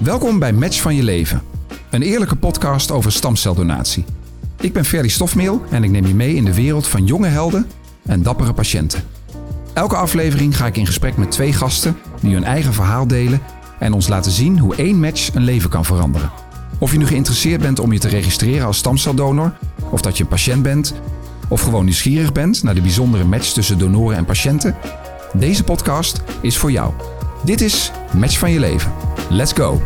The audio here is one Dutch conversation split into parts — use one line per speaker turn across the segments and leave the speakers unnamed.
Welkom bij Match van je leven. Een eerlijke podcast over stamceldonatie. Ik ben Ferry Stofmeel en ik neem je mee in de wereld van jonge helden en dappere patiënten. Elke aflevering ga ik in gesprek met twee gasten die hun eigen verhaal delen en ons laten zien hoe één match een leven kan veranderen. Of je nu geïnteresseerd bent om je te registreren als stamceldonor, of dat je een patiënt bent, of gewoon nieuwsgierig bent naar de bijzondere match tussen donoren en patiënten, deze podcast is voor jou. Dit is Match van je leven. Let's go!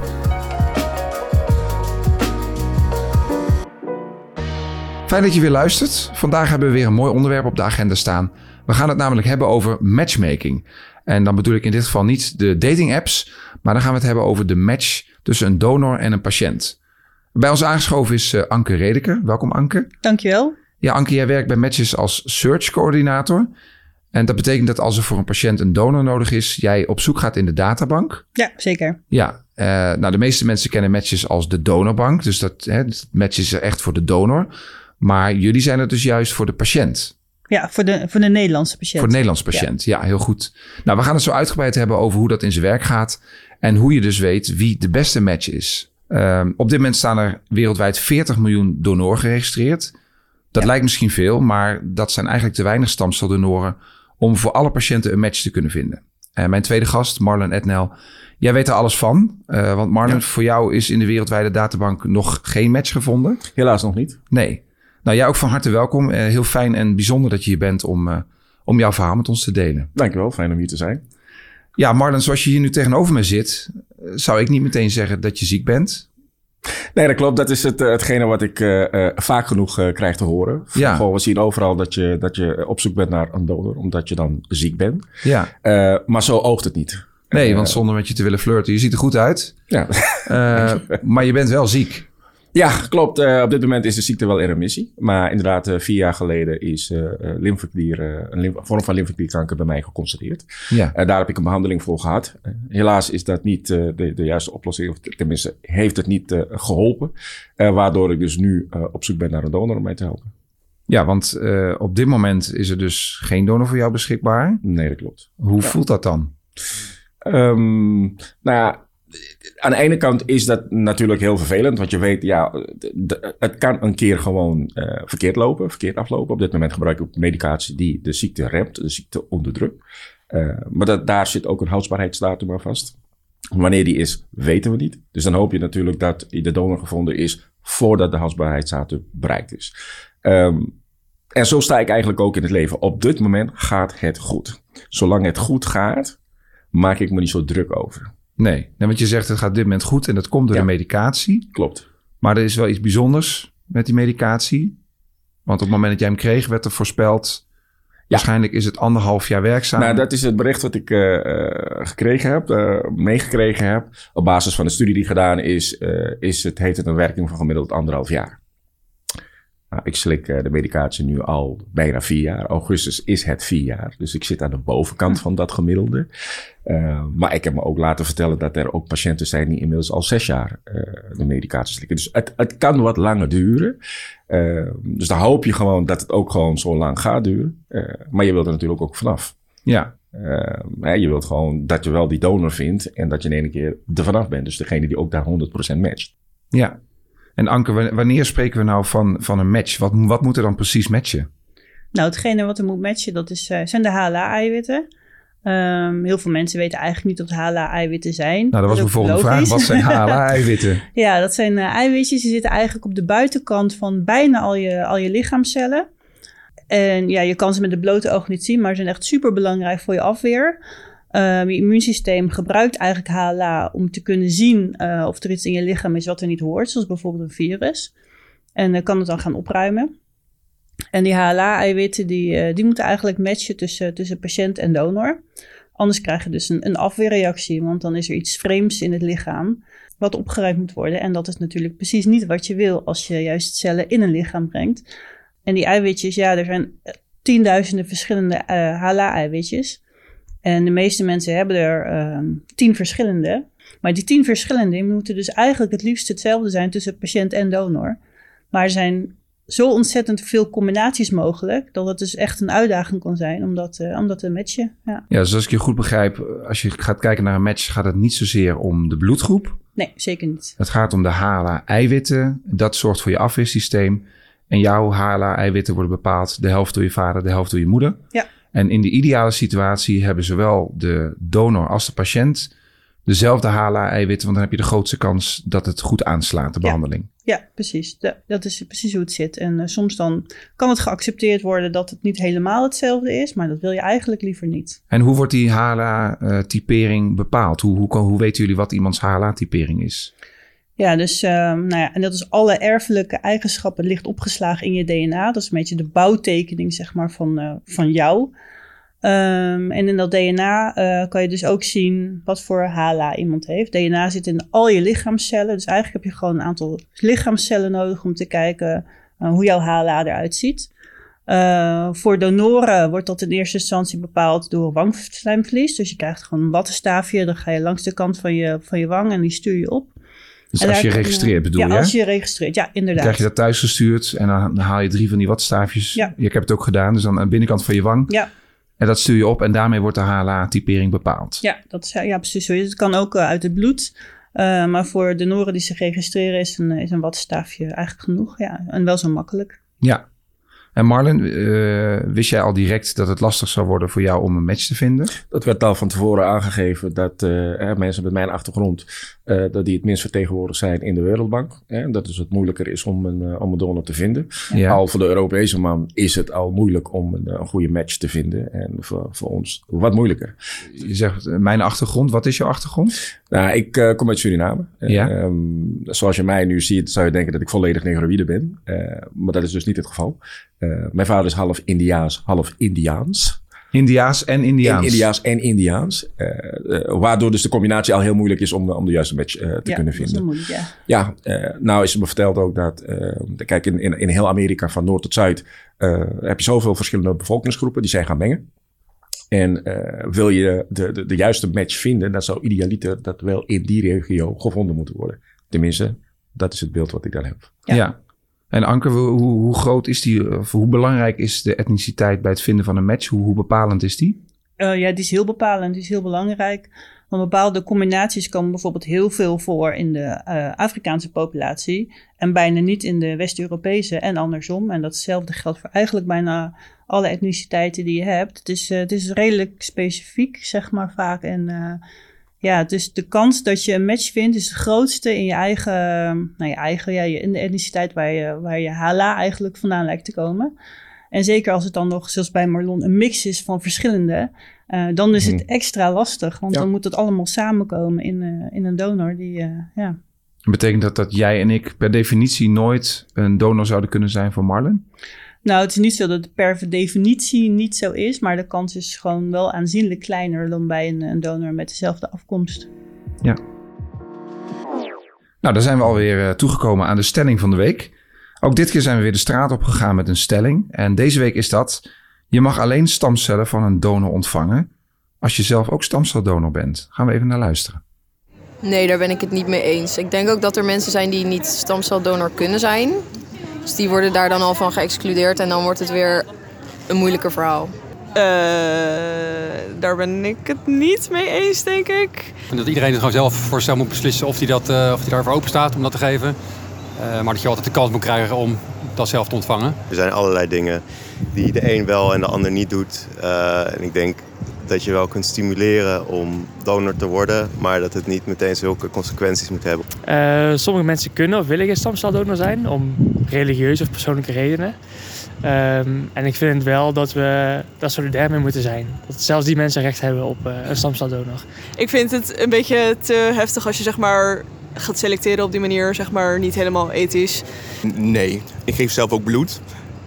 Fijn dat je weer luistert. Vandaag hebben we weer een mooi onderwerp op de agenda staan. We gaan het namelijk hebben over matchmaking. En dan bedoel ik in dit geval niet de dating apps, maar dan gaan we het hebben over de match tussen een donor en een patiënt. Bij ons aangeschoven is uh, Anke Redeker. Welkom Anke.
Dankjewel.
Ja, Anke, jij werkt bij Matches als search coördinator. En dat betekent dat als er voor een patiënt een donor nodig is, jij op zoek gaat in de databank.
Ja, zeker.
Ja, uh, nou de meeste mensen kennen Matches als de donorbank. Dus dat hè, Matches is echt voor de donor. Maar jullie zijn het dus juist voor de patiënt.
Ja, voor de, voor de Nederlandse patiënt.
Voor de Nederlandse patiënt, ja. ja. heel goed. Nou, we gaan het zo uitgebreid hebben over hoe dat in zijn werk gaat. En hoe je dus weet wie de beste match is. Uh, op dit moment staan er wereldwijd 40 miljoen donoren geregistreerd. Dat ja. lijkt misschien veel, maar dat zijn eigenlijk te weinig stamceldonoren om voor alle patiënten een match te kunnen vinden. En mijn tweede gast, Marlon Etnel, jij weet er alles van. Uh, want Marlon, ja. voor jou is in de wereldwijde databank nog geen match gevonden.
Helaas nog niet.
Nee. Nou, jij ook van harte welkom. Uh, heel fijn en bijzonder dat je hier bent om, uh, om jouw verhaal met ons te delen.
Dankjewel, fijn om hier te zijn.
Ja, Marlon, zoals je hier nu tegenover me zit, zou ik niet meteen zeggen dat je ziek bent.
Nee, dat klopt. Dat is het, hetgene wat ik uh, uh, vaak genoeg uh, krijg te horen. Ja. Gewoon, we zien overal dat je, dat je op zoek bent naar een donor, omdat je dan ziek bent. Ja. maar zo oogt het niet.
Nee, want zonder met je te willen flirten, je ziet er goed uit. Ja. maar je bent wel ziek.
Ja, klopt. Uh, op dit moment is de ziekte wel in remissie. Maar inderdaad, uh, vier jaar geleden is uh, lymfeklier, een lymf vorm van lymfeklierkanker bij mij geconstateerd. Ja. daar heb ik een behandeling voor gehad. helaas is dat niet de, de, juiste oplossing, of tenminste heeft het niet geholpen. waardoor ik dus nu op zoek ben naar een donor om mij te helpen.
Ja, want op dit moment is er dus geen donor voor jou beschikbaar.
Nee, dat klopt.
Hoe ja. voelt dat dan?
Um, nou ja, aan de ene kant is dat natuurlijk heel vervelend, want je weet, ja, het kan een keer gewoon uh, verkeerd lopen, verkeerd aflopen. Op dit moment gebruik ik medicatie die de ziekte remt, de ziekte onderdrukt. Uh, maar dat, daar zit ook een houdbaarheidsdatum aan vast. Wanneer die is, weten we niet. Dus dan hoop je natuurlijk dat de donor gevonden is voordat de houdbaarheidsdatum bereikt is. Um, en zo sta ik eigenlijk ook in het leven. Op dit moment gaat het goed. Zolang het goed gaat, maak ik me niet zo druk over.
Nee. nee, want je zegt het gaat op dit moment goed en dat komt door ja. de medicatie.
Klopt.
Maar er is wel iets bijzonders met die medicatie. Want op het moment dat jij hem kreeg, werd er voorspeld... Ja. Waarschijnlijk is het anderhalf jaar werkzaam.
Nou, dat is het bericht wat ik uh, gekregen heb, uh, meegekregen heb. Op basis van de studie die gedaan is, is het, heeft het een werking van gemiddeld anderhalf jaar. Nou, ik slik uh, de medicatie nu al bijna vier jaar. Augustus is het vier jaar. Dus ik zit aan de bovenkant van dat gemiddelde. Uh, maar ik heb me ook laten vertellen dat er ook patiënten zijn die inmiddels al zes jaar uh, de medicatie slikken. Dus het, het kan wat langer duren. dus dan hoop je gewoon dat het ook gewoon zo lang gaat duren. maar je wilt er natuurlijk ook vanaf.
Ja.
je wilt gewoon dat je wel die donor vindt en dat je in één keer er vanaf bent. Dus degene die ook daar 100% matcht.
Ja. En Anke, wanneer spreken we nou van, van een match? Wat, wat moet er dan precies matchen?
Nou, hetgene wat er moet matchen, dat is, uh, zijn de HLA-eiwitten. Um, heel veel mensen weten eigenlijk niet wat HLA-eiwitten zijn.
Nou, dat was bijvoorbeeld de vraag. Wat zijn HLA-eiwitten?
ja, dat zijn uh, eiwitjes die zitten eigenlijk op de buitenkant van bijna al je, al je lichaamcellen. En ja, je kan ze met de blote oog niet zien, maar ze zijn echt super belangrijk voor je afweer. Um, je immuunsysteem gebruikt eigenlijk HLA om te kunnen zien uh, of er iets in je lichaam is wat er niet hoort, zoals bijvoorbeeld een virus. En dan uh, kan het dan gaan opruimen. En die HLA-eiwitten die, uh, die moeten eigenlijk matchen tussen, tussen patiënt en donor. Anders krijg je dus een, een afweerreactie, want dan is er iets vreemds in het lichaam wat opgeruimd moet worden. En dat is natuurlijk precies niet wat je wil als je juist cellen in een lichaam brengt. En die eiwitjes, ja, er zijn tienduizenden verschillende HLA-eiwitjes. En de meeste mensen hebben er um, tien verschillende. Maar die tien verschillende moeten dus eigenlijk het liefst hetzelfde zijn tussen patiënt en donor. Maar er zijn zo ontzettend veel combinaties mogelijk, dat het dus echt een uitdaging kan zijn om dat, uh, om dat te matchen. Ja.
ja, dus als ik je goed begrijp, als je gaat kijken naar een match, gaat het niet zozeer om de bloedgroep,
Nee, zeker niet.
Het gaat om de HLA-eiwitten. Dat zorgt voor je afweersysteem. En jouw HLA-eiwitten worden bepaald de helft door je vader, de helft door je moeder.
Ja.
En in de ideale situatie hebben zowel de donor als de patiënt dezelfde HLA-eiwitten, want dan heb je de grootste kans dat het goed aanslaat, de behandeling.
Ja, precies. Da- dat is precies hoe het zit. En eh, soms dan kan het geaccepteerd worden dat het niet helemaal hetzelfde is, maar dat wil je eigenlijk liever niet.
En hoe wordt die HLA-typering bepaald? Hoe, hoe, hoe weten jullie wat iemands HLA-typering is?
Ja, dus ehm, nou ja, en dat is alle erfelijke eigenschappen ligt opgeslagen in je DNA. Dat is een beetje de bouwtekening, zeg maar, van, eh, van jou. Ehm, en in dat DNA eh, kan je dus ook zien wat voor HLA iemand heeft. DNA zit in al je lichaamcellen. Dus eigenlijk heb je gewoon een aantal lichaamcellen nodig om te kijken eh, hoe jouw HLA eruit ziet. Voor donoren wordt dat in eerste instantie bepaald door wangslijmvlies. Dus je krijgt gewoon een wattenstaafje. Dan ga je langs de kant van je, van je wang en die stuur je op.
Dus
En
als je registreert bedoel
ja,
je? hè?
als je registreert. Ja,
Dan
inderdaad.
krijg je dat thuis gestuurd en dan, dan haal je drie van die watstaafjes.
Ja.
Ik heb het ook gedaan, dus dan aan de binnenkant van je wang.
Ja,
En dat stuur je op en daarmee wordt de HLA-typering bepaald.
ja, dat is, ja, precies zo. het. Kan ook eh, uit het bloed. Eh, maar voor donoren die zich registreren is een, is een wattenstaafje eigenlijk genoeg. Ja, en wel zo makkelijk.
Ja. En Marlon, eh, wist jij al direct dat het lastig zou worden voor jou om een match te vinden?
Dat werd al van tevoren aangegeven dat eh, mensen met mijn achtergrond, eh, dat die het minst vertegenwoordigd zijn in de Wereldbank. Hè, dat dus het moeilijker is om een, eh, om een donor te vinden.
Ja.
Al voor de Europese man is het al moeilijk om een, een goede match te vinden. En voor, voor ons wat moeilijker.
Je zegt mijn achtergrond. Wat is jouw achtergrond?
Nou, ik eh, kom uit Suriname.
Ja.
Ehm, zoals je mij nu ziet, zou je denken dat ik volledig negroïde ben. Eh, maar dat is dus niet het geval. Eh, mijn vader is half Indiaas, half Indiaans.
Indiaas en Indiaans.
In Indiaas en Indiaans. Eh, eh, waardoor dus de combinatie al heel moeilijk is om, om de juiste match eh, te
ja,
kunnen
dat is
vinden.
moeilijk, ja.
Ja, eh, nou is het me verteld ook dat, eh, kijk, in, in, in heel Amerika van noord tot zuid eh, heb je zoveel verschillende bevolkingsgroepen die zijn gaan mengen. En eh, wil je de, de, de juiste match vinden, dan zou idealiter dat wel in die regio gevonden moeten worden. Tenminste, dat is het beeld wat ik dan heb.
Ja.
Ja.
En Anke, hoe, hoe hoe groot is die, of hoe belangrijk is de etniciteit bij het vinden van een match? Hoe, hoe bepalend is die?
Eh, ja, die is heel bepalend, die is heel belangrijk. Want bepaalde combinaties komen bijvoorbeeld heel veel voor in de eh, Afrikaanse populatie en bijna niet in de West-Europese en andersom. En datzelfde geldt voor eigenlijk bijna alle etniciteiten die je hebt. Het is, eh, het is redelijk specifiek, zeg maar vaak. En ja, dus de kans dat je een match vindt is de grootste in je eigen, nou eigen, ja, in de etniciteit waar je, waar je HLA eigenlijk vandaan lijkt te komen. En zeker als het dan nog, zoals bij Marlon, een mix is van verschillende, eh, dan is het
Mhm.
extra lastig. Want
Ja.
dan moet het allemaal samenkomen in, eh, in een donor die, eh, ja.
Betekent dat dat jij en ik per definitie nooit een donor zouden kunnen zijn voor Marlon?
Nou, het is niet zo dat het per definitie niet zo is, maar de kans is gewoon wel aanzienlijk kleiner dan bij een, een donor met dezelfde afkomst.
Nou, dan zijn we alweer toegekomen aan de stelling van de week. Ook dit keer zijn we weer de straat op gegaan met een stelling. En deze week is dat: je mag alleen stamcellen van een donor ontvangen als je zelf ook stamceldonor bent. Gaan we even naar luisteren.
Nee, daar ben ik het niet mee eens. Ik denk ook dat er mensen zijn die niet stamceldonor kunnen zijn. Dus die worden daar dan al van geëxcludeerd en dan wordt het weer een moeilijker verhaal.
Eh, daar ben ik het niet mee eens, denk ik.
En dat iedereen er gewoon zelf voor zichzelf moet beslissen of hij, dat, eh, of hij daarvoor open staat om dat te geven. Eh, maar dat je altijd de kans moet krijgen om dat zelf te ontvangen.
Er zijn allerlei dingen die de een wel en de ander niet doet. Eh, en ik denk dat je wel kunt stimuleren om donor te worden, maar dat het niet meteen zulke consequenties moet hebben.
Eh, sommige mensen kunnen of willen geen stamceldonor zijn om religieuze of persoonlijke redenen. Ehm, en ik vind wel dat we daar solidair mee moeten zijn. Dat zelfs die mensen recht hebben op eh, een stamceldonor.
Ik vind het een beetje te heftig als je zeg maar gaat selecteren op die manier, zeg maar niet helemaal ethisch.
Nee, ik geef zelf ook bloed.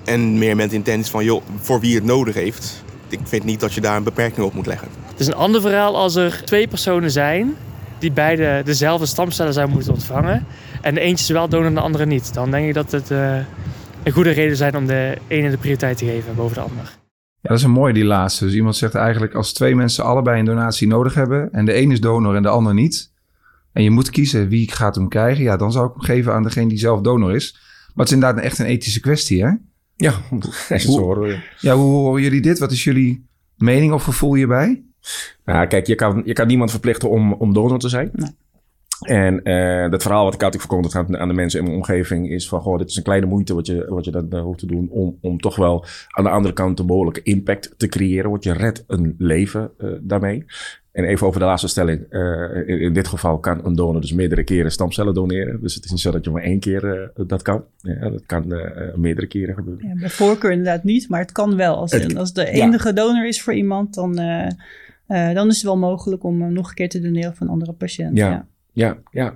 En meer met de intentie van, joh, voor wie het nodig heeft. Ik vind niet dat je daar een beperking op moet leggen.
Het is een ander verhaal als er twee personen zijn die beide dezelfde stamcellen zouden moeten ontvangen. En de eentje is wel donor en de andere niet. Dan denk ik dat het eh, een goede reden zijn om de ene de prioriteit te geven boven de ander.
Ja, dat is een mooi die laatste. Dus iemand zegt eigenlijk als twee mensen allebei een donatie nodig hebben en de een is donor en de ander niet. En je moet kiezen wie gaat hem krijgen. Ja, dan zou ik hem geven aan degene die zelf donor is. Maar het is inderdaad echt een ethische kwestie, hè?
Ja, het zo hoort.
Ja, hoe horen jullie dit? Wat is jullie mening of gevoel hierbij?
Nou, kijk, je kan, je kan niemand verplichten om, om donor te zijn.
Nee.
En uh, dat verhaal wat ik altijd verkondigd aan, aan de mensen in mijn omgeving is van, goh, dit is een kleine moeite wat je, wat je uh, hoeft te doen om, om toch wel aan de andere kant een behoorlijke impact te creëren. Want je redt een leven uh, daarmee. En even over de laatste stelling. In, in, dit geval kan een donor dus meerdere keren stamcellen doneren. Dus het is niet zo dat je maar één keer dat kan. Ja, dat kan meerdere keren gebeuren.
Ja, bij voorkeur inderdaad niet, maar het kan wel. Als, het, als de enige ja. donor is voor iemand, dan, dan is het wel mogelijk om nog een keer te doneren voor een andere patiënt.
ja. Ja. Ja.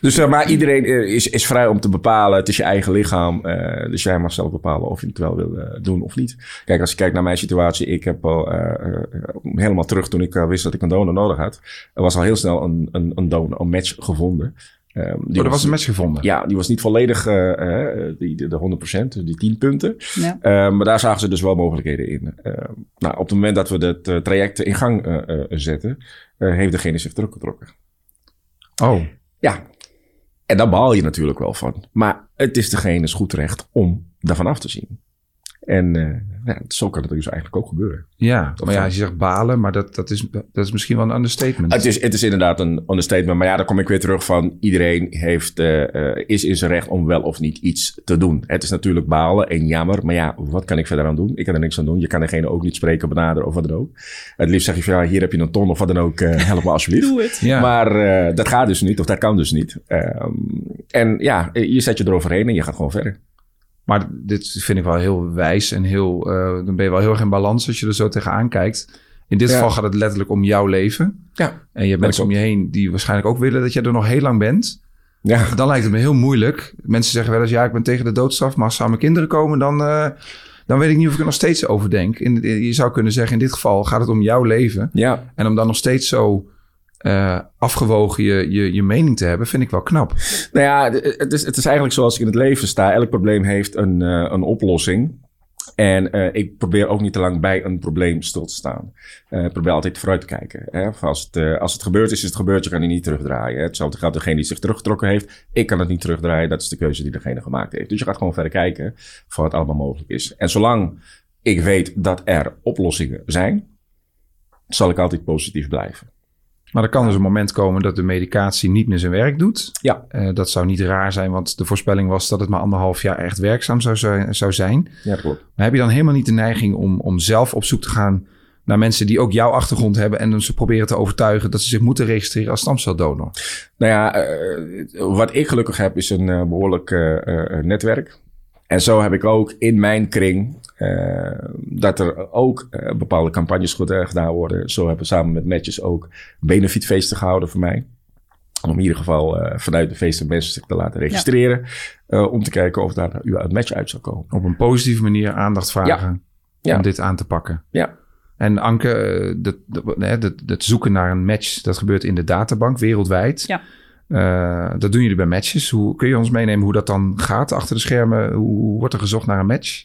Dus, uh, maar iedereen is, is vrij om te bepalen. Het is je eigen lichaam. Uh, dus jij mag zelf bepalen of je het wel wil uh, doen of niet. Kijk, als je kijkt naar mijn situatie. Ik heb al helemaal terug toen ik wist dat ik een donor nodig had. Er was al heel snel een, een, een donor, een match gevonden.
Um, die oh, er was een match gevonden?
Ja, die was niet volledig die, de, de 100%, die 10 punten. Ja. Um, maar daar zagen ze dus wel mogelijkheden in. Um, nou, op het moment dat we het traject in gang zetten, heeft degene zich teruggetrokken.
Oh.
Ja. En daar baal je natuurlijk wel van. Maar het is degene's goed recht om daarvan af te zien. En uh, ja, zo kan het dus eigenlijk ook gebeuren.
Ja, maar ja, als je zegt balen, maar dat, dat, is, dat is misschien wel een understatement.
Het is, het is inderdaad een understatement. Maar ja, dan kom ik weer terug van iedereen heeft, uh, uh, is in zijn recht om wel of niet iets te doen. Het is natuurlijk balen en jammer. Maar ja, wat kan ik verder aan doen? Ik kan er niks aan doen. Je kan degene ook niet spreken, benaderen of wat dan ook. Het liefst zeg je van ja, hier heb je een ton of wat dan ook. help me alsjeblieft.
Doe het.
Ja. Maar dat gaat dus niet of dat kan dus niet. Um, en ja, je zet je eroverheen en je gaat gewoon verder.
Maar dit vind ik wel heel wijs en heel, uh, dan ben je wel heel erg in balans als je er zo tegenaan kijkt. In dit ja. geval gaat het letterlijk om jouw leven.
Ja.
En je hebt mensen om je heen die waarschijnlijk ook willen dat je er nog heel lang bent.
Ja.
Dan lijkt het me heel moeilijk. Mensen zeggen wel eens, ja, ik ben tegen de doodstraf, maar als samen kinderen komen, dan, uh, dan weet ik niet of ik er nog steeds over denk. In, je zou kunnen zeggen, in dit geval gaat het om jouw leven.
Ja.
En om dan nog steeds zo uh, afgewogen je, je, je mening te hebben, vind ik wel knap.
Nou ja, het is, het is eigenlijk zoals ik in het leven sta. Elk probleem heeft een, uh, een oplossing. En uh, ik probeer ook niet te lang bij een probleem stil te staan. Uh, probeer altijd vooruit te kijken. Hè? Als, het, uh, als het gebeurd is, is het gebeurd. Je kan het niet terugdraaien. Hè? Hetzelfde geldt degene die zich teruggetrokken heeft. Ik kan het niet terugdraaien. Dat is de keuze die degene gemaakt heeft. Dus je gaat gewoon verder kijken voor wat allemaal mogelijk is. En zolang ik weet dat er oplossingen zijn, zal ik altijd positief blijven.
Maar er kan dus een moment komen dat de medicatie niet meer zijn werk doet.
Ja.
Uh, dat zou niet raar zijn, want de voorspelling was dat het maar anderhalf jaar echt werkzaam zou, zou zijn.
Ja, klopt.
Maar heb je dan helemaal niet de neiging om, om zelf op zoek te gaan naar mensen die ook jouw achtergrond hebben en ze proberen te overtuigen dat ze zich moeten registreren als stamceldonor?
Nou ja, uh, wat ik gelukkig heb is een uh, behoorlijk netwerk. En zo heb ik ook in mijn kring uh, dat er ook uh, bepaalde campagnes goed, uh, gedaan worden. Zo hebben we samen met Matches ook benefitfeesten gehouden voor mij. Om in ieder geval vanuit de feesten mensen zich te laten registreren. Ja. om te kijken of daar u een match uit zou komen.
Op een positieve manier aandacht vragen
ja.
om dit aan te pakken.
Ja.
En Anke, het zoeken naar een match, dat gebeurt in de databank wereldwijd.
Ja.
Uh, dat doen jullie bij matches. Hoe, kun je ons meenemen hoe dat dan gaat achter de schermen? Hoe, wordt er gezocht naar een match?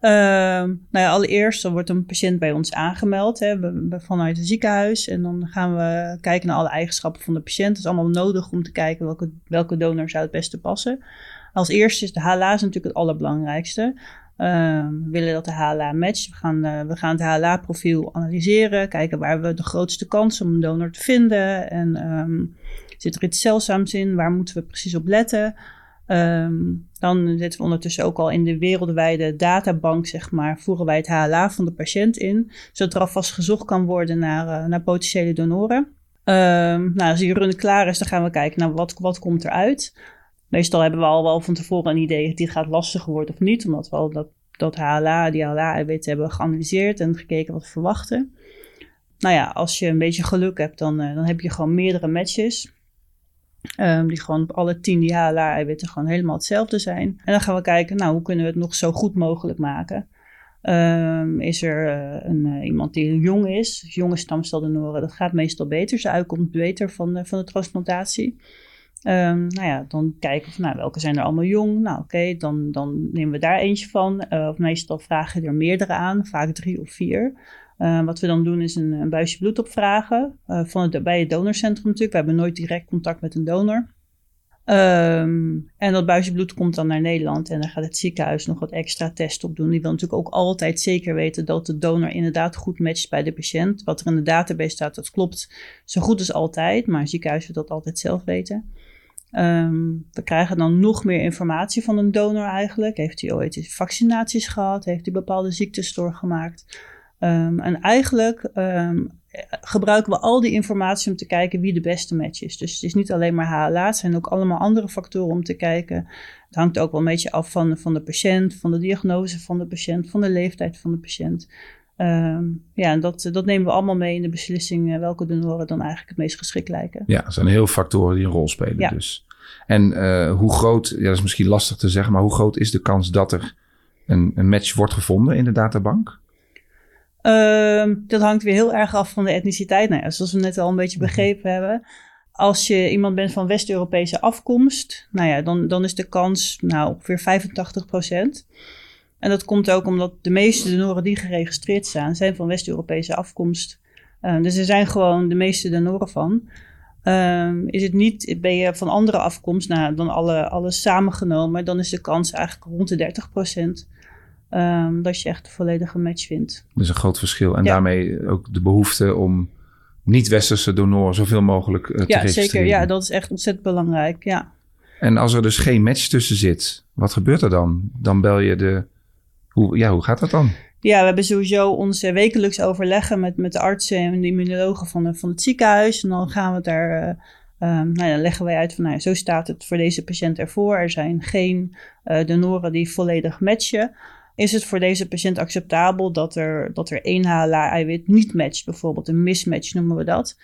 Uh, nou ja, allereerst wordt een patiënt bij ons aangemeld hè, vanuit het ziekenhuis. En dan gaan we kijken naar alle eigenschappen van de patiënt. Dat is allemaal nodig om te kijken welke, welke donor zou het beste passen. Als eerste is de HLA natuurlijk het allerbelangrijkste. Uh, we willen dat de HLA matcht. We gaan, uh, we gaan het HLA-profiel analyseren. Kijken waar we de grootste kans om een donor te vinden. En um, zit er iets zeldzaams in? Waar moeten we precies op letten? Um, dan zitten we ondertussen ook al in de wereldwijde databank, zeg maar, voeren wij het HLA van de patiënt in, zodat er alvast gezocht kan worden naar, uh, naar potentiële donoren. Um, nou, als die run klaar is, dan gaan we kijken naar wat, wat komt eruit. Meestal hebben we al wel van tevoren een idee, dit gaat lastiger worden of niet, omdat we al dat, dat HLA, die HLA-eiwitten hebben geanalyseerd en gekeken wat we verwachten. Nou ja, als je een beetje geluk hebt, dan, uh, dan heb je gewoon meerdere matches. Um, die gewoon op alle tien die HLA-eiwitten gewoon helemaal hetzelfde zijn. En dan gaan we kijken, nou, hoe kunnen we het nog zo goed mogelijk maken? Um, is er uh, een, uh, iemand die jong is, jonge stamceldonoren, dat gaat meestal beter. Ze uitkomt beter van, van de transplantatie. Um, nou ja, dan kijken we, nou, welke zijn er allemaal jong? Nou, oké, dan, dan nemen we daar eentje van. of meestal vragen er meerdere aan, vaak drie of vier. Uh, wat we dan doen is een, een buisje bloed opvragen. Uh, van het, bij het donorcentrum natuurlijk. We hebben nooit direct contact met een donor. Ehm, en dat buisje bloed komt dan naar Nederland en dan gaat het ziekenhuis nog wat extra testen op doen. Die wil natuurlijk ook altijd zeker weten dat de donor inderdaad goed matcht bij de patiënt. Wat er in de database staat, dat klopt zo goed als altijd, maar het ziekenhuis wil dat altijd zelf weten. Ehm, we krijgen dan nog meer informatie van een donor eigenlijk. Heeft hij ooit vaccinaties gehad? Heeft hij bepaalde ziektes doorgemaakt? Um, en eigenlijk gebruiken we al die informatie om te kijken wie de beste match is. Dus het is niet alleen maar HLA, het zijn ook allemaal andere factoren om te kijken. Het hangt ook wel een beetje af van, van de patiënt, van de diagnose van de patiënt, van de leeftijd van de patiënt. Um, ja, en dat, dat nemen we allemaal mee in de beslissing uh, welke donoren dan eigenlijk het meest geschikt lijken.
Ja, er zijn heel veel factoren die een rol spelen ja. dus. En uh, hoe groot, ja dat is misschien lastig te zeggen, maar hoe groot is de kans dat er een, een match wordt gevonden in de databank?
Uh, dat hangt weer heel erg af van de etniciteit. Nou ja, zoals we net al een beetje mhm. begrepen hebben. Als je iemand bent van West-Europese afkomst, nou ja, dan, dan is de kans nou, ongeveer 85 En dat komt ook omdat de meeste donoren die geregistreerd staan, zijn van West-Europese afkomst. Uh, dus er zijn gewoon de meeste donoren van. Uh, is het niet, ben je van andere afkomst, nou, dan alle, alles samengenomen, dan is de kans eigenlijk rond de 30 Um, dat je echt de volledige match vindt.
Dat is een groot verschil. En daarmee ook de behoefte om niet-westerse donoren zoveel mogelijk uh, te
ja, registreren. Zeker. Ja, dat is echt ontzettend belangrijk. Ja.
En als er dus geen match tussen zit, wat gebeurt er dan? Dan bel je de. Hoe, ja, hoe gaat dat dan?
Ja, we hebben sowieso onze wekelijks overleggen met, met de artsen en de immunologen van, van het ziekenhuis. En dan gaan we daar. Uh, nou, dan leggen wij uit van, nou, zo staat het voor deze patiënt ervoor. Er zijn geen uh, donoren die volledig matchen is het voor deze patiënt acceptabel dat er, dat er één HLA-eiwit niet matcht, bijvoorbeeld een mismatch noemen we dat.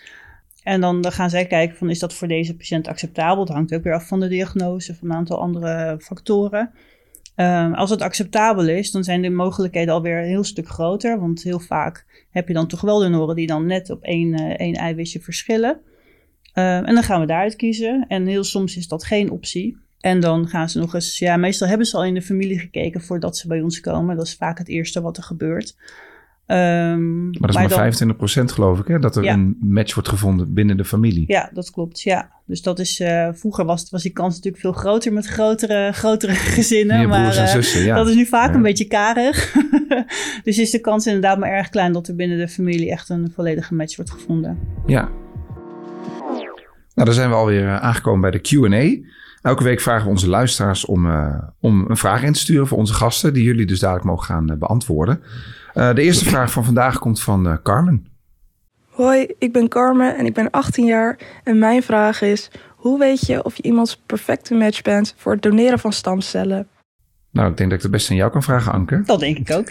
En dan, dan gaan zij kijken van is dat voor deze patiënt acceptabel? Het hangt ook weer af van de diagnose, van een aantal andere factoren. Um, als het acceptabel is, dan zijn de mogelijkheden alweer een heel stuk groter. Want heel vaak heb je dan toch wel donoren die dan net op één, uh, één eiwitje verschillen. Um, en dan gaan we daaruit kiezen. En heel soms is dat geen optie. En dan gaan ze nog eens, ja, meestal hebben ze al in de familie gekeken voordat ze bij ons komen. Dat is vaak het eerste wat er gebeurt.
Um, maar dat is maar, 25% geloof ik, hè? Dat er een match wordt gevonden binnen de familie.
Ja, dat klopt. Ja. Dus dat is, uh, vroeger was, was die kans natuurlijk veel groter met grotere, grotere gezinnen.
Meer
maar
uh, zussen, ja.
dat is nu vaak een beetje karig. dus is de kans inderdaad maar erg klein dat er binnen de familie echt een volledige match wordt gevonden.
Ja. Nou, dan zijn we alweer eh, aangekomen bij de QA. Elke week vragen we onze luisteraars om, uh, om een vraag in te sturen voor onze gasten, die jullie dus dadelijk mogen gaan uh, beantwoorden. Uh, de eerste vraag van vandaag komt van Carmen.
Hoi, ik ben Carmen en ik ben 18 jaar. En mijn vraag is: hoe weet je of je iemands perfecte match bent voor het doneren van stamcellen?
Nou, ik denk dat ik het best aan jou kan vragen, Anke.
Dat denk ik ook.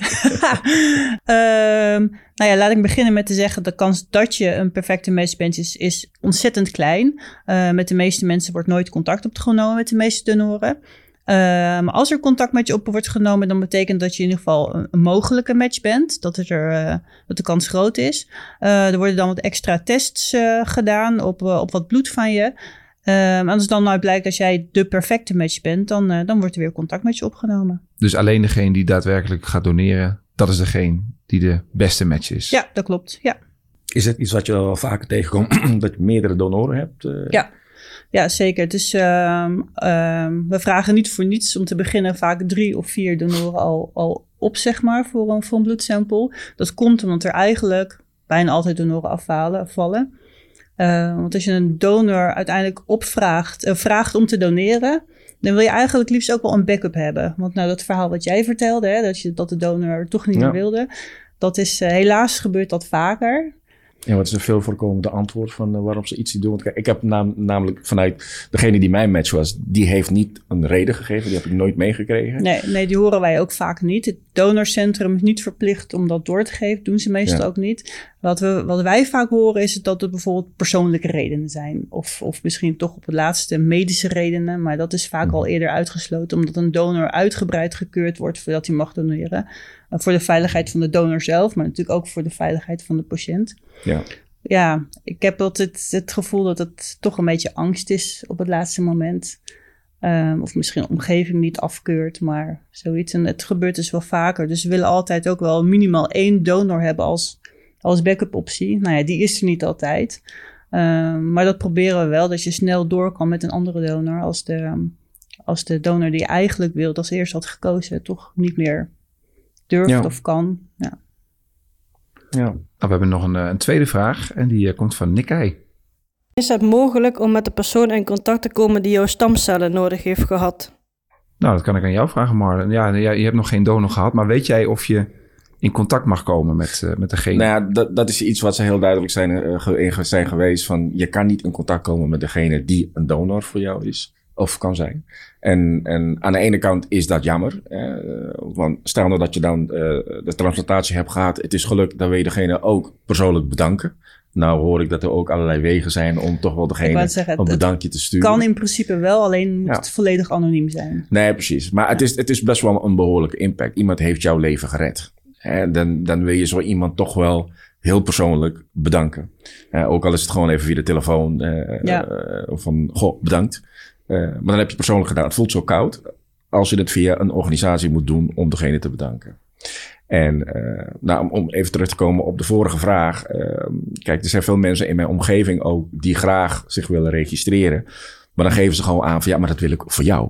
um, nou ja, laat ik beginnen met te zeggen: de kans dat je een perfecte match bent is, is ontzettend klein. Uh, met de meeste mensen wordt nooit contact opgenomen met de meeste donoren. Maar um, als er contact met je op wordt genomen, dan betekent dat je in ieder geval een, een mogelijke match bent. Dat, het er, uh, dat de kans groot is. Uh, er worden dan wat extra tests uh, gedaan op, op wat bloed van je. Um, als het dan nou blijkt dat jij de perfecte match bent, dan, uh, dan wordt er weer contact met je opgenomen.
Dus alleen degene die daadwerkelijk gaat doneren, dat is degene die de beste match is?
Ja, dat klopt. Ja.
Is het iets wat je wel vaker tegenkomt, dat je meerdere donoren hebt? Uh...
Ja. Ja, zeker. Dus um, um, we vragen niet voor niets om te beginnen vaak drie of vier donoren al, al op, zeg maar, voor een, voor een bloedsample. Dat komt omdat er eigenlijk bijna altijd donoren afvallen. vallen. Uh, want als je een donor uiteindelijk opvraagt, uh, vraagt om te doneren, dan wil je eigenlijk liefst ook wel een backup hebben. Want nou, dat verhaal wat jij vertelde, hè, dat, je, dat de donor toch niet meer wilde, dat is uh, helaas gebeurt dat vaker.
Ja, wat is een veel voorkomende antwoord van uh, waarom ze iets niet doen? Want kijk, ik heb namelijk vanuit degene die mijn match was, die heeft niet een reden gegeven. Die heb ik nooit meegekregen.
Nee, nee die horen wij ook vaak niet. Het donorcentrum is niet verplicht om dat door te geven. Doen ze meestal ook niet. Wat, we, wat wij vaak horen is dat het bijvoorbeeld persoonlijke redenen zijn. Of, of misschien toch op het laatste medische redenen. Maar dat is vaak mhm. al eerder uitgesloten. Omdat een donor uitgebreid gekeurd wordt voordat hij mag doneren. Uh, voor de veiligheid van de donor zelf. Maar natuurlijk ook voor de veiligheid van de patiënt.
Ja.
Ja, ik heb altijd het gevoel dat het toch een beetje angst is op het laatste moment. Um, of misschien de omgeving niet afkeurt, maar zoiets. En het gebeurt dus wel vaker. Dus we willen altijd ook wel minimaal één donor hebben als, als backup optie. Nou ja, die is er niet altijd. Ehm, maar dat proberen we wel, dat je snel door kan met een andere donor als de, als de donor die je eigenlijk wilt als eerst had gekozen, toch niet meer durft
Ja.
of kan. Ja.
Ja.
Nou, we hebben nog een, eh, een tweede vraag en die eh, komt van Nikkei.
Is het mogelijk om met de persoon in contact te komen die jouw stamcellen nodig heeft gehad?
Nou, dat kan ik aan jou vragen, Marlen. Ja, ja, je hebt nog geen donor gehad, maar weet jij of je in contact mag komen met, eh, met degene?
Nou ja, dat, dat is iets wat ze heel duidelijk zijn, in zijn geweest. Van je kan niet in contact komen met degene die een donor voor jou is. Of kan zijn. En, en aan de ene kant is dat jammer. eh, want stel nou dat je dan eh, de transplantatie hebt gehad. Het is gelukt. Dan wil je degene ook persoonlijk bedanken. Nou hoor ik dat er ook allerlei wegen zijn om toch wel degene
zeggen,
een bedankje te sturen.
Kan in principe wel, alleen moet
Ja.
het volledig anoniem zijn.
Nee, precies. Maar het, is, het is best wel een behoorlijke impact. Iemand heeft jouw leven gered. Hè, dan, dan wil je zo iemand toch wel heel persoonlijk bedanken. Ook al is het gewoon even via de telefoon. eh,
Ja.
eh, van, goh, bedankt. Eh, maar dan heb je het persoonlijk gedaan. Het voelt zo koud als je het via een organisatie moet doen om degene te bedanken. En nou, om, om even terug te komen op de vorige vraag. kijk, er zijn veel mensen in mijn omgeving ook die graag zich willen registreren. Maar dan geven ze gewoon aan van ja, maar dat wil ik voor jou.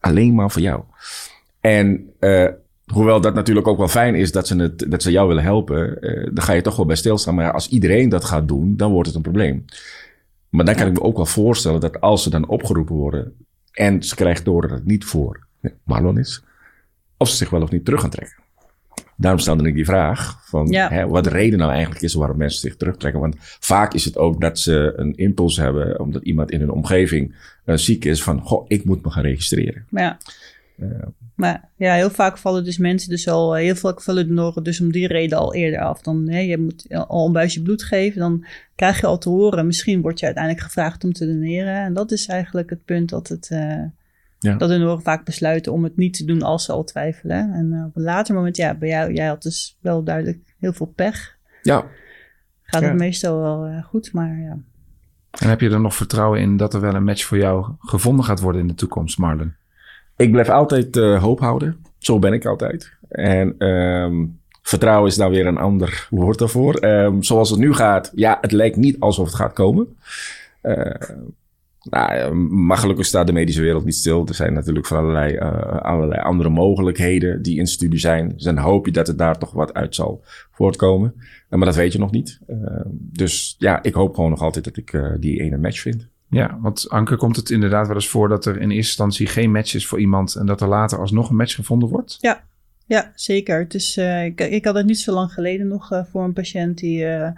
Alleen maar voor jou. En hoewel dat natuurlijk ook wel fijn is dat ze, het, dat ze jou willen helpen, eh, dan ga je toch wel bij stilstaan. Maar ja, als iedereen dat gaat doen, dan wordt het een probleem. Maar dan kan ik me ook wel voorstellen dat als ze dan opgeroepen worden en ze krijgt door dat het niet voor Marlon is, of ze zich wel of niet terug gaan trekken. Daarom stelde ik die vraag van
Ja.
hè, wat de reden nou eigenlijk is waarom mensen zich terugtrekken. Want vaak is het ook dat ze een impuls hebben omdat iemand in hun omgeving eh, ziek is van, goh, ik moet me gaan registreren.
Ja, maar ja, heel vaak vallen dus mensen dus al, eh, heel veel vallen donoren dus om die reden al eerder af. Dan, hè, je moet al een buisje bloed geven, dan krijg je al te horen, misschien word je uiteindelijk gevraagd om te doneren. En dat is eigenlijk het punt dat het, eh,
Ja.
dat donoren vaak besluiten om het niet te doen als ze al twijfelen. En eh, op een later moment, ja, bij jou, jij had dus wel duidelijk heel veel pech.
ja,
Gaat
Ja.
het meestal wel eh, goed, maar ja.
En heb je er nog vertrouwen in dat er wel een match voor jou gevonden gaat worden in de toekomst, Marlen?
Ik blijf altijd eh, hoop houden. Zo ben ik altijd. En ehm, vertrouwen is dan weer een ander woord daarvoor. Ehm, zoals het nu gaat, ja, het lijkt niet alsof het gaat komen. Eh, nou, ja, maar gelukkig staat de medische wereld niet stil. Er zijn natuurlijk allerlei, eh, allerlei andere mogelijkheden die in studie zijn. Dus dan hoop je dat er daar toch wat uit zal voortkomen. Eh, maar dat weet je nog niet. Ehm, dus ja, ik hoop gewoon nog altijd dat ik eh, die ene match vind.
Ja, want Anke, komt het inderdaad wel eens voor dat er in eerste instantie geen match is voor iemand en dat er later alsnog een match gevonden wordt?
Ja, ja zeker. Het is, eh, ik, ik had het niet zo lang geleden nog eh, voor een patiënt die eh,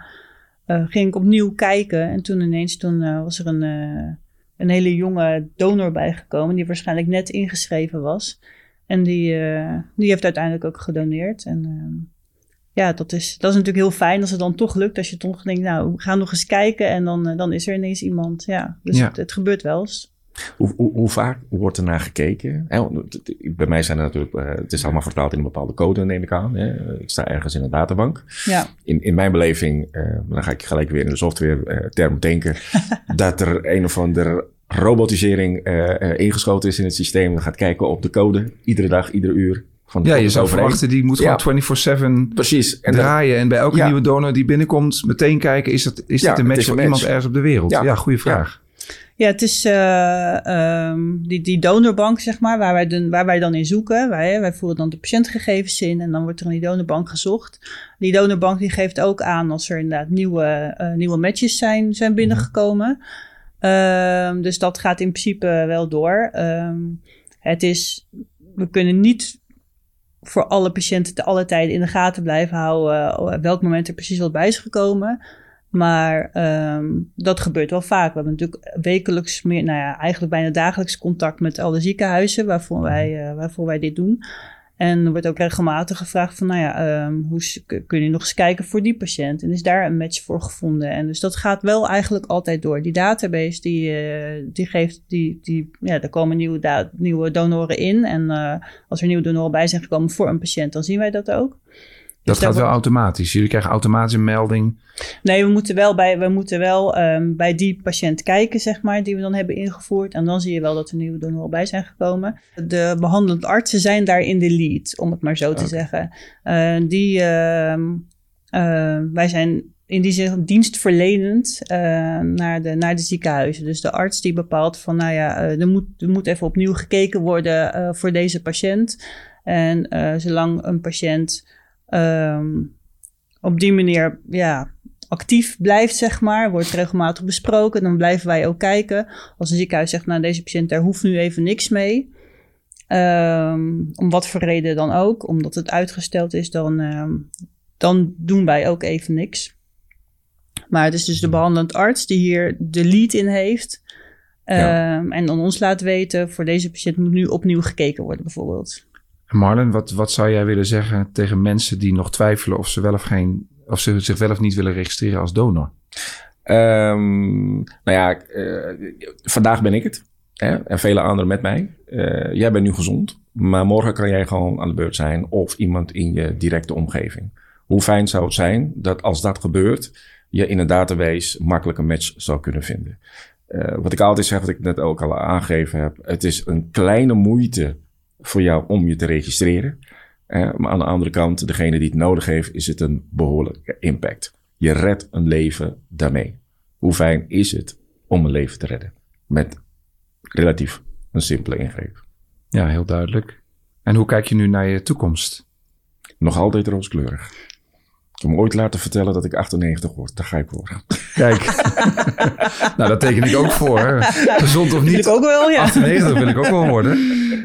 ging ik opnieuw kijken. En toen ineens toen, was er een, een hele jonge donor bijgekomen die waarschijnlijk net ingeschreven was. En die, die heeft uiteindelijk ook gedoneerd. En ehm, ja, dat is, dat is natuurlijk heel fijn als het dan toch lukt. Als je toch denkt, nou, we gaan nog eens kijken. En dan, eh, dan is er ineens iemand. Ja, dus
Ja.
Het, het gebeurt wel eens.
Hoe, hoe, hoe vaak wordt er naar gekeken? Bij mij zijn er natuurlijk, eh, het is allemaal vertaald in een bepaalde code, neem ik aan. Ik sta ergens in een databank.
Ja.
In, in mijn beleving, eh, dan ga ik gelijk weer in de software term denken, dat er een of andere robotisering ingeschoten is in het systeem. Dan gaat kijken op de code, iedere dag, iedere uur. Van,
Ja, je zou verwachten, die moet
Ja.
gewoon 24-7
Precies. En dan-
draaien. En bij elke
Ja.
nieuwe donor die binnenkomt, meteen kijken, is, dat, is
Ja,
dit een match voor
match.
iemand ergens op de wereld? Ja,
Ja.
goede vraag.
Ja, het is eh, ehm, die, die donorbank, zeg maar, waar wij, dan, waar wij dan in zoeken. Wij, wij voeren dan de patiëntgegevens in en dan wordt er in die donorbank gezocht. Die donorbank die geeft ook aan als er inderdaad nieuwe, eh, nieuwe matches zijn, zijn binnengekomen. Ehm, dus dat gaat in principe wel door. Ehm, het is, we kunnen niet voor alle patiënten te alle tijden in de gaten blijven houden eh, op welk moment er precies wat bij is gekomen. Maar ehm, dat gebeurt wel vaak. We hebben natuurlijk wekelijks meer, nou ja, eigenlijk bijna dagelijks contact met alle ziekenhuizen waarvoor wij, eh, waarvoor wij dit doen. En er wordt ook regelmatig gevraagd van, nou ja, ehm, hoe kun je nog eens kijken voor die patiënt? En is daar een match voor gevonden? En dus dat gaat wel eigenlijk altijd door. Die database, die, eh, die geeft, die, die, ja, er komen nieuwe, nieuwe donoren in. En eh, als er nieuwe donoren bij zijn gekomen voor een patiënt, dan zien wij dat ook.
Dat
Dus
gaat wel
wordt-
automatisch. Jullie krijgen automatisch een melding.
Nee, we moeten wel, bij, we moeten wel ehm, bij die patiënt kijken, zeg maar, die we dan hebben ingevoerd. En dan zie je wel dat er nieuwe donoren bij zijn gekomen. De behandelend artsen zijn daar in de lead, om het maar zo te zeggen. Eh, die, ehm, eh, wij zijn in die zin dienstverlenend uh, naar, de, naar de ziekenhuizen. Dus de arts die bepaalt van, nou ja, uh, er, moet, er moet even opnieuw gekeken worden uh, voor deze patiënt. En zolang een patiënt um, op die manier ja, actief blijft, zeg maar, wordt regelmatig besproken, dan blijven wij ook kijken. Als een ziekenhuis zegt, nou deze patiënt, daar hoeft nu even niks mee. Um, om wat voor reden dan ook, omdat het uitgesteld is, dan, um, dan doen wij ook even niks. Maar het is dus de behandelend arts die hier de lead in heeft. Ja. Um, en dan ons laat weten, voor deze patiënt moet nu opnieuw gekeken worden bijvoorbeeld.
Marlen, wat, wat zou jij willen zeggen tegen mensen die nog twijfelen of ze wel of, geen, of ze zich wel of niet willen registreren als donor?
Um, nou ja, uh, vandaag ben ik het. Hè? En vele anderen met mij. Uh, jij bent nu gezond, maar morgen kan jij gewoon aan de beurt zijn of iemand in je directe omgeving. Hoe fijn zou het zijn dat als dat gebeurt, je in een database makkelijk een match zou kunnen vinden. Uh, wat ik altijd zeg, wat ik net ook al aangegeven heb, het is een kleine moeite voor jou om je te registreren. Maar aan de andere kant, degene die het nodig heeft, is het een behoorlijke impact. Je redt een leven daarmee. Hoe fijn is het om een leven te redden? Met relatief een simpele ingreep.
Ja, heel duidelijk. En hoe kijk je nu naar je toekomst?
Nog altijd rooskleurig. Ik heb me ooit laten vertellen dat ik 98 word. Daar ga ik voor.
Kijk. nou, dat teken ik ook voor. Hè. Gezond of niet.
Wil ik ook wel, ja.
98 wil ik ook wel worden.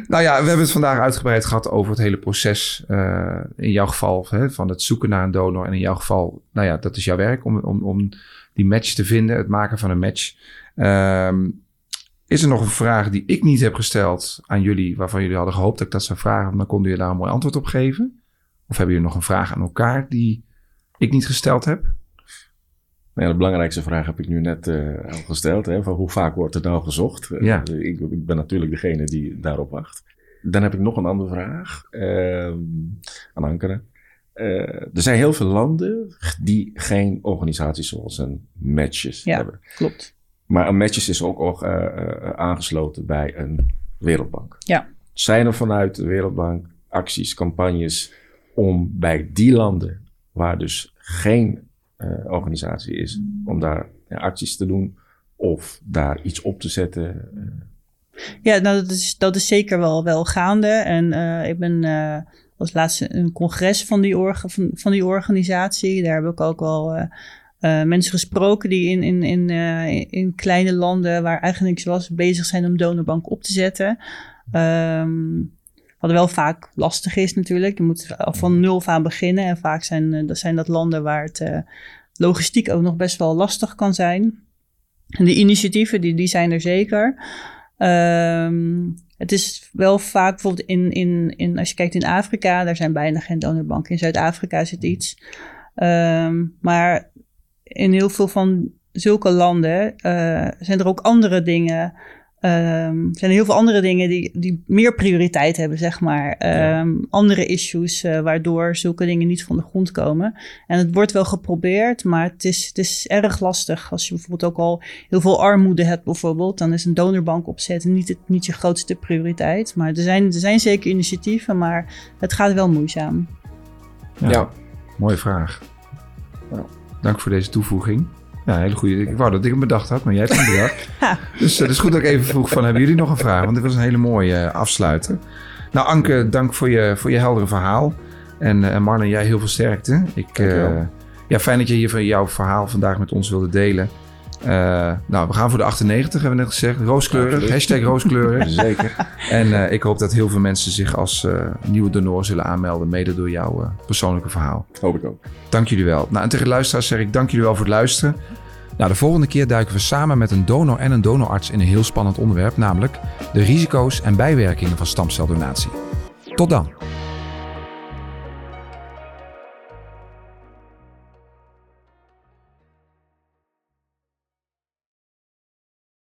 Nou ja, we hebben het vandaag uitgebreid gehad over het hele proces. Uh, in jouw geval hè, van het zoeken naar een donor. En in jouw geval, nou ja, dat is jouw werk om, om, om die match te vinden. Het maken van een match. Um, is er nog een vraag die ik niet heb gesteld aan jullie, waarvan jullie hadden gehoopt dat ik dat zou vragen, dan konden jullie daar een mooi antwoord op geven? Of hebben jullie nog een vraag aan elkaar die ik niet gesteld heb?
Nou ja, de belangrijkste vraag heb ik nu net uh, al gesteld. Hè, van hoe vaak wordt er nou gezocht?
Ja.
Uh, ik, ik, ben natuurlijk degene die daarop wacht. Dan heb ik nog een andere vraag uh, aan Ankara. er zijn heel veel landen die geen organisaties zoals een Matches
ja,
hebben.
klopt.
Maar een Matches is ook, ook aangesloten bij een Wereldbank.
Ja.
Zijn er vanuit de Wereldbank acties, campagnes om bij die landen waar dus geen uh, organisatie is, om daar acties te doen of daar iets op te zetten?
Ja, nou, dat, is, dat is zeker wel, wel gaande. En uh, ik ben als laatste een congres van die, orga, van, van die organisatie. Daar heb ik ook al mensen gesproken die in, in, in, in kleine landen waar eigenlijk niks was, bezig zijn om donorbank op te zetten. Um, wat wel vaak lastig is natuurlijk. Je moet van nul aan beginnen. En vaak zijn, dat, zijn dat landen waar het uh, logistiek ook nog best wel lastig kan zijn. En de initiatieven, die, die zijn er zeker. Um, het is wel vaak bijvoorbeeld in, in, in, als je kijkt in Afrika, daar zijn bijna geen donorbanken. In Zuid-Afrika zit iets. Um, maar in heel veel van zulke landen uh, zijn er ook andere dingen Um, er zijn heel veel andere dingen die, die meer prioriteit hebben, zeg maar. Um, ja. Andere issues uh, waardoor zulke dingen niet van de grond komen. En het wordt wel geprobeerd, maar het is, het is erg lastig. Als je bijvoorbeeld ook al heel veel armoede hebt, bijvoorbeeld, dan is een donorbank opzetten niet, het, niet je grootste prioriteit. Maar er zijn, er zijn zeker initiatieven, maar het gaat wel moeizaam.
Ja, ja. mooie vraag. Dank voor deze toevoeging. Ja, hele goede. Ik wou dat ik hem bedacht had, maar jij hebt hem bedacht. dus het uh, is goed dat ik even vroeg van, hebben jullie nog een vraag? Want dit was een hele mooie uh, afsluiter. Nou, Anke, dank voor je, voor je heldere verhaal. En uh, Marlon, jij heel veel sterkte. Ik, ja, fijn dat je hier jouw verhaal vandaag met ons wilde delen. Uh, nou, we gaan voor de 98, hebben we net gezegd. Rooskleurig, hashtag rooskleurig.
Zeker.
En uh, ik hoop dat heel veel mensen zich als uh, nieuwe donor zullen aanmelden, mede door jouw persoonlijke verhaal.
Hoop ik ook.
Dank jullie wel. Nou, en tegen de luisteraars zeg ik dank jullie wel voor het luisteren. Nou, de volgende keer duiken we samen met een donor en een donorarts in een heel spannend onderwerp, namelijk de risico's en bijwerkingen van stamceldonatie. Tot dan.